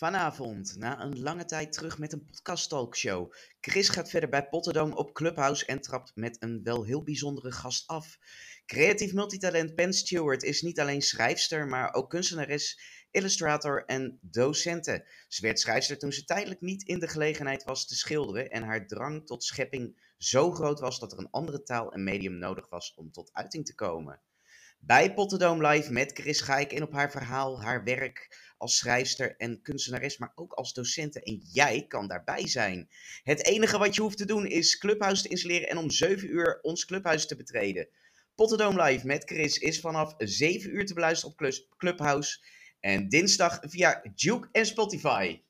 Vanavond, na een lange tijd terug met een podcast talkshow. Chris gaat verder bij Potterdam op Clubhouse en trapt met een wel heel bijzondere gast af. Creatief multitalent Pen Stewart is niet alleen schrijfster, maar ook kunstenares, illustrator en docente. Ze werd schrijfster toen ze tijdelijk niet in de gelegenheid was te schilderen en haar drang tot schepping zo groot was dat er een andere taal en medium nodig was om tot uiting te komen. Bij Potterdam Live met Chris ga ik in op haar verhaal, haar werk als schrijfster en kunstenares, maar ook als docente. En jij kan daarbij zijn. Het enige wat je hoeft te doen is Clubhouse te installeren en om 7 uur ons Clubhuis te betreden. Potterdam Live met Chris is vanaf 7 uur te beluisteren op Clubhouse. En dinsdag via Juke en Spotify.